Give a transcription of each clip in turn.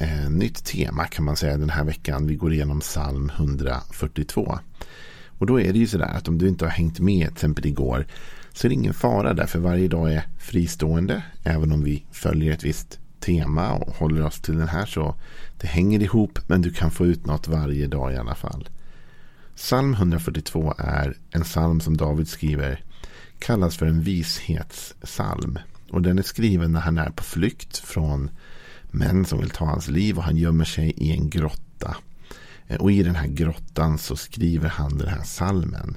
eh, nytt tema kan man säga den här veckan. Vi går igenom psalm 142. Och då är det ju sådär att om du inte har hängt med till exempel igår så är det ingen fara där för varje dag är fristående. Även om vi följer ett visst tema och håller oss till den här så det hänger ihop men du kan få ut något varje dag i alla fall. Psalm 142 är en psalm som David skriver kallas för en vishetssalm. Och den är skriven när han är på flykt från män som vill ta hans liv och han gömmer sig i en grotta. Eh, och i den här grottan så skriver han den här salmen.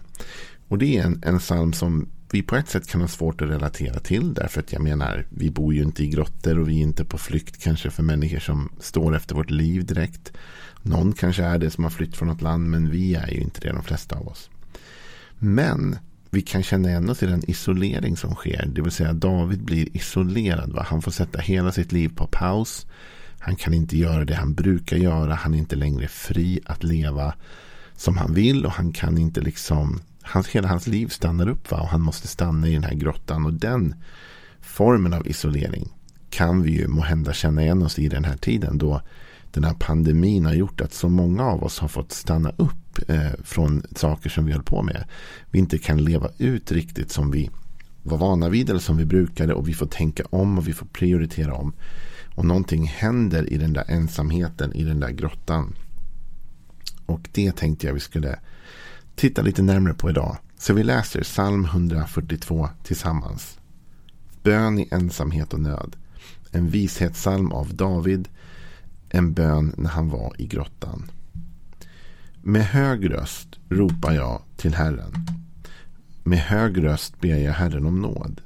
Och det är en, en psalm som vi på ett sätt kan ha svårt att relatera till. Därför att jag menar, vi bor ju inte i grottor och vi är inte på flykt kanske för människor som står efter vårt liv direkt. Någon kanske är det som har flytt från något land men vi är ju inte det de flesta av oss. Men vi kan känna igen oss i den isolering som sker. Det vill säga David blir isolerad. Va? Han får sätta hela sitt liv på paus. Han kan inte göra det han brukar göra. Han är inte längre fri att leva som han vill. Och han kan inte liksom. Hans, hela hans liv stannar upp. Va? Och han måste stanna i den här grottan. Och den formen av isolering kan vi ju måhända känna igen oss i den här tiden. Då den här pandemin har gjort att så många av oss har fått stanna upp eh, från saker som vi höll på med. Vi inte kan leva ut riktigt som vi var vana vid eller som vi brukade och vi får tänka om och vi får prioritera om. Och någonting händer i den där ensamheten, i den där grottan. Och det tänkte jag vi skulle titta lite närmare på idag. Så vi läser psalm 142 tillsammans. Bön i ensamhet och nöd. En vishetssalm av David en bön när han var i grottan. Med hög röst ropar jag till Herren. Med hög röst ber jag Herren om nåd.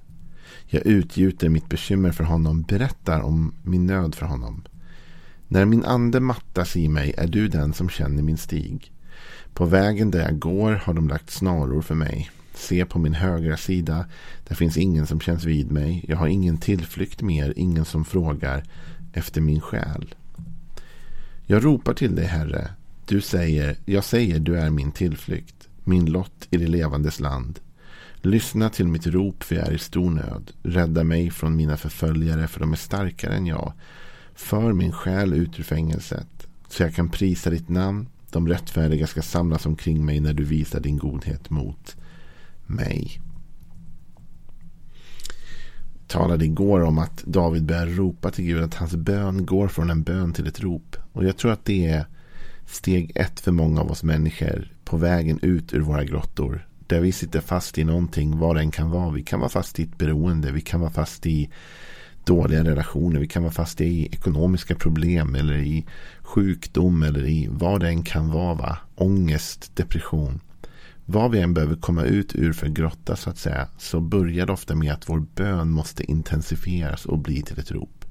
Jag utgjuter mitt bekymmer för honom, berättar om min nöd för honom. När min ande mattas i mig är du den som känner min stig. På vägen där jag går har de lagt snaror för mig. Se på min högra sida, där finns ingen som känns vid mig. Jag har ingen tillflykt mer, ingen som frågar efter min själ. Jag ropar till dig, Herre. Du säger, jag säger, du är min tillflykt, min lott i det levandes land. Lyssna till mitt rop, för jag är i stor nöd. Rädda mig från mina förföljare, för de är starkare än jag. För min själ ut ur fängelset, så jag kan prisa ditt namn. De rättfärdiga ska samlas omkring mig när du visar din godhet mot mig talade igår om att David börjar ropa till Gud. Att hans bön går från en bön till ett rop. Och jag tror att det är steg ett för många av oss människor på vägen ut ur våra grottor. Där vi sitter fast i någonting, vad det än kan vara. Vi kan vara fast i ett beroende. Vi kan vara fast i dåliga relationer. Vi kan vara fast i ekonomiska problem eller i sjukdom eller i vad det än kan vara. Va? Ångest, depression vad vi än behöver komma ut ur för grotta så att säga. Så börjar det ofta med att vår bön måste intensifieras och bli till ett rop.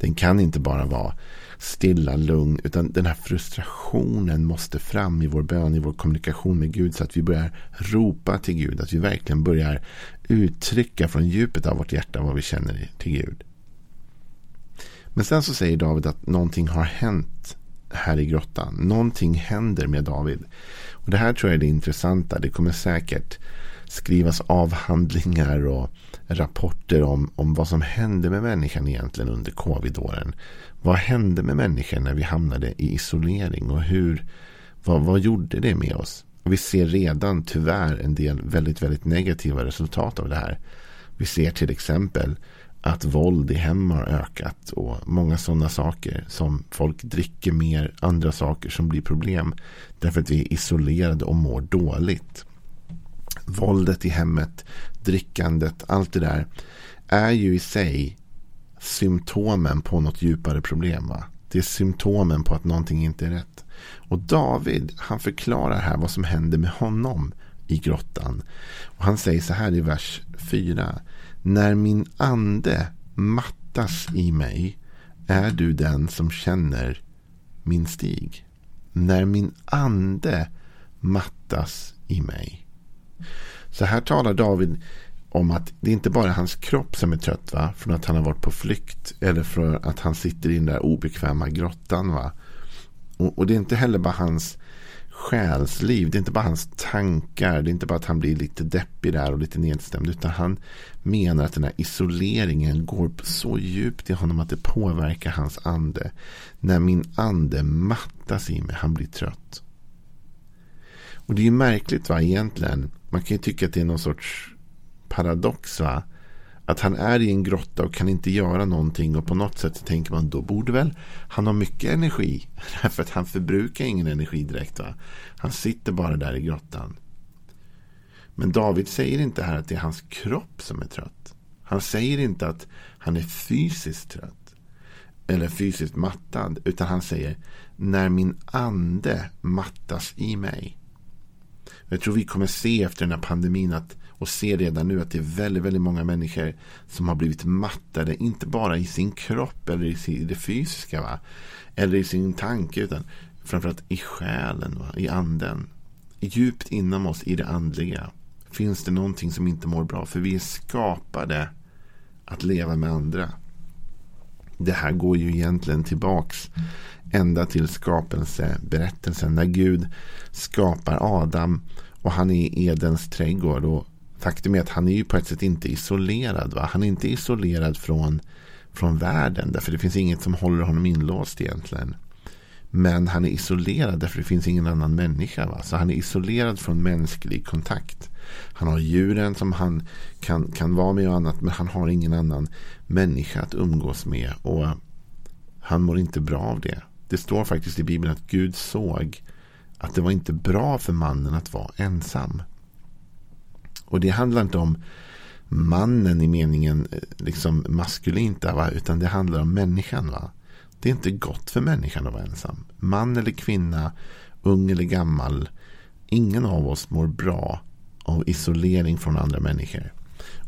Den kan inte bara vara stilla, lugn. Utan den här frustrationen måste fram i vår bön, i vår kommunikation med Gud. Så att vi börjar ropa till Gud. Att vi verkligen börjar uttrycka från djupet av vårt hjärta vad vi känner till Gud. Men sen så säger David att någonting har hänt här i grottan. Någonting händer med David. Och Det här tror jag är det intressanta. Det kommer säkert skrivas avhandlingar och rapporter om, om vad som hände med människan egentligen under covid-åren. Vad hände med människan när vi hamnade i isolering och hur, vad, vad gjorde det med oss? Och vi ser redan tyvärr en del väldigt, väldigt negativa resultat av det här. Vi ser till exempel att våld i hem har ökat och många sådana saker som folk dricker mer, andra saker som blir problem därför att vi är isolerade och mår dåligt. Våldet i hemmet, drickandet, allt det där är ju i sig symptomen på något djupare problem. Va? Det är symptomen på att någonting inte är rätt. Och David, han förklarar här vad som händer med honom i grottan. Och han säger så här i vers 4. När min ande mattas i mig är du den som känner min stig. När min ande mattas i mig. Så här talar David om att det inte bara är hans kropp som är trött va? från att han har varit på flykt eller för att han sitter i den där obekväma grottan. Va? Och, och, det är inte heller bara hans själsliv, det är inte bara hans tankar, det är inte bara att han blir lite deppig där och lite nedstämd, utan han menar att den här isoleringen går så djupt i honom att det påverkar hans ande. När min ande mattas i mig, han blir trött. Och det är ju märkligt va egentligen. Man kan ju tycka att det är någon sorts paradox. va. Att han är i en grotta och kan inte göra någonting. Och på något sätt tänker man då borde väl han ha mycket energi. Därför att han förbrukar ingen energi direkt. va. Han sitter bara där i grottan. Men David säger inte här att det är hans kropp som är trött. Han säger inte att han är fysiskt trött. Eller fysiskt mattad. Utan han säger när min ande mattas i mig. Jag tror vi kommer se efter den här pandemin att, och ser redan nu att det är väldigt, väldigt många människor som har blivit mattade. Inte bara i sin kropp eller i det fysiska. Va? Eller i sin tanke. Utan framförallt i själen, va? i anden. Djupt inom oss i det andliga. Finns det någonting som inte mår bra. För vi är skapade att leva med andra. Det här går ju egentligen tillbaks ända till skapelseberättelsen. När Gud skapar Adam och han är i Edens trädgård. Och faktum är att han är ju på ett sätt inte isolerad. Va? Han är inte isolerad från, från världen. Därför det finns inget som håller honom inlåst egentligen. Men han är isolerad därför det finns ingen annan människa. Va? Så han är isolerad från mänsklig kontakt. Han har djuren som han kan, kan vara med och annat. Men han har ingen annan människa att umgås med. Och han mår inte bra av det. Det står faktiskt i Bibeln att Gud såg att det var inte bra för mannen att vara ensam. Och det handlar inte om mannen i meningen eh, liksom maskulint va? utan det handlar om människan. Va? Det är inte gott för människan att vara ensam. Man eller kvinna, ung eller gammal. Ingen av oss mår bra av isolering från andra människor.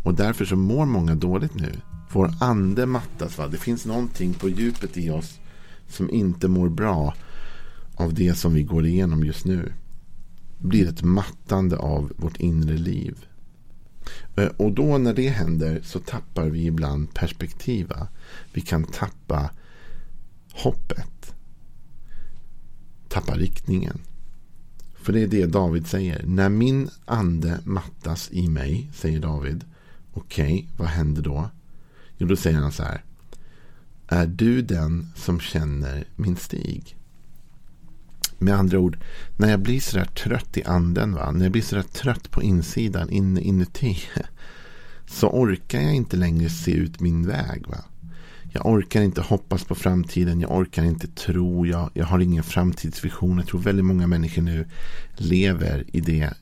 Och därför så mår många dåligt nu. Vår ande mattas. Va? Det finns någonting på djupet i oss som inte mår bra av det som vi går igenom just nu. Det blir ett mattande av vårt inre liv. Eh, och då när det händer så tappar vi ibland perspektiva. Vi kan tappa hoppet. Tappa riktningen. För det är det David säger. När min ande mattas i mig, säger David. Okej, okay, vad händer då? Jo, då säger han så här. Är du den som känner min stig? Med andra ord, när jag blir sådär trött i anden, va? när jag blir sådär trött på insidan, in, inuti, så orkar jag inte längre se ut min väg. Va? Jag orkar inte hoppas på framtiden, jag orkar inte tro, jag, jag har ingen framtidsvision. Jag tror väldigt många människor nu lever i, det,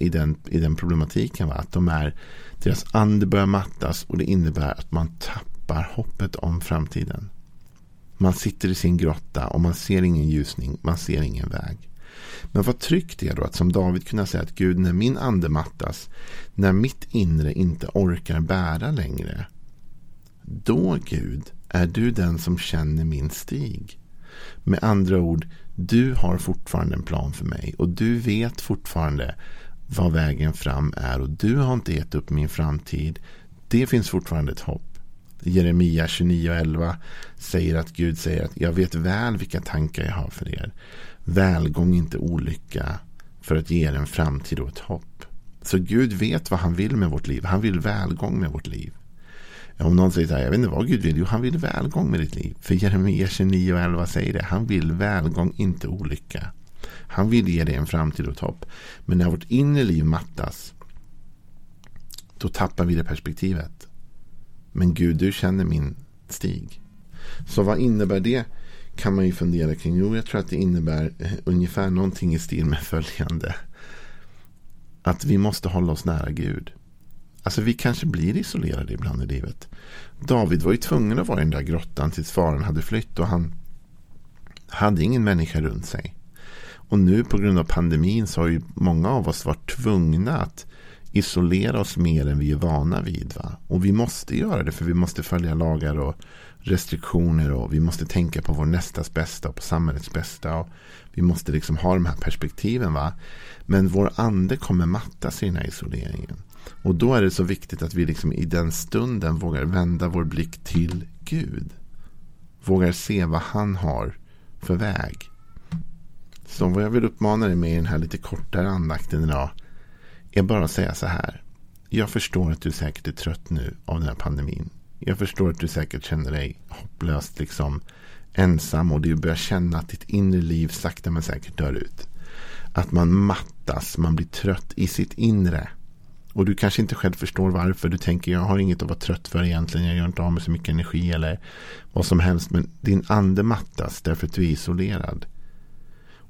i, den, i den problematiken. Va? Att de är, deras ande börjar mattas och det innebär att man tappar hoppet om framtiden. Man sitter i sin grotta och man ser ingen ljusning, man ser ingen väg. Men vad tryggt det är då att som David kunna säga att Gud, när min ande mattas, när mitt inre inte orkar bära längre, då Gud är du den som känner min stig. Med andra ord, du har fortfarande en plan för mig och du vet fortfarande vad vägen fram är och du har inte gett upp min framtid. Det finns fortfarande ett hopp. Jeremia 29.11 säger att Gud säger att jag vet väl vilka tankar jag har för er. Välgång, inte olycka, för att ge er en framtid och ett hopp. Så Gud vet vad han vill med vårt liv. Han vill välgång med vårt liv. Om någon säger så här, jag vet inte vad Gud vill. Jo, han vill välgång med ditt liv. För Jeremia 29 och 11 säger det. Han vill välgång, inte olycka. Han vill ge dig en framtid och ett hopp. Men när vårt inre liv mattas, då tappar vi det perspektivet. Men Gud, du känner min stig. Så vad innebär det? Kan man ju fundera kring. Jo, jag tror att det innebär eh, ungefär någonting i stil med följande. Att vi måste hålla oss nära Gud. Alltså vi kanske blir isolerade ibland i livet. David var ju tvungen att vara i den där grottan tills faren hade flytt och han hade ingen människa runt sig. Och nu på grund av pandemin så har ju många av oss varit tvungna att isolera oss mer än vi är vana vid. Va? Och vi måste göra det för vi måste följa lagar och restriktioner och vi måste tänka på vår nästas bästa och på samhällets bästa. Och vi måste liksom ha de här perspektiven. va. Men vår ande kommer mattas i den här isoleringen. Och då är det så viktigt att vi liksom i den stunden vågar vända vår blick till Gud. Vågar se vad han har för väg. Så vad jag vill uppmana dig med i den här lite kortare andakten idag är bara att säga så här. Jag förstår att du säkert är trött nu av den här pandemin. Jag förstår att du säkert känner dig hopplöst liksom ensam och du börjar känna att ditt inre liv sakta men säkert dör ut. Att man mattas, man blir trött i sitt inre. Och du kanske inte själv förstår varför. Du tänker jag har inget att vara trött för egentligen. Jag gör inte av med så mycket energi eller vad som helst. Men din ande mattas därför att du är isolerad.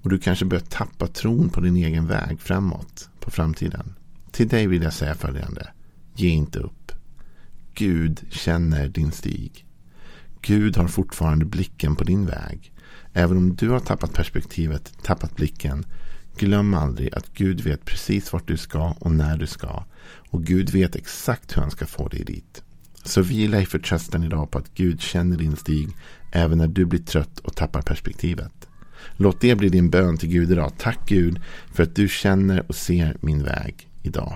Och du kanske börjar tappa tron på din egen väg framåt på framtiden. Till dig vill jag säga följande. Ge inte upp. Gud känner din stig. Gud har fortfarande blicken på din väg. Även om du har tappat perspektivet, tappat blicken. Glöm aldrig att Gud vet precis vart du ska och när du ska. Och Gud vet exakt hur han ska få dig dit. Så vila i förtröstan idag på att Gud känner din stig även när du blir trött och tappar perspektivet. Låt det bli din bön till Gud idag. Tack Gud för att du känner och ser min väg idag.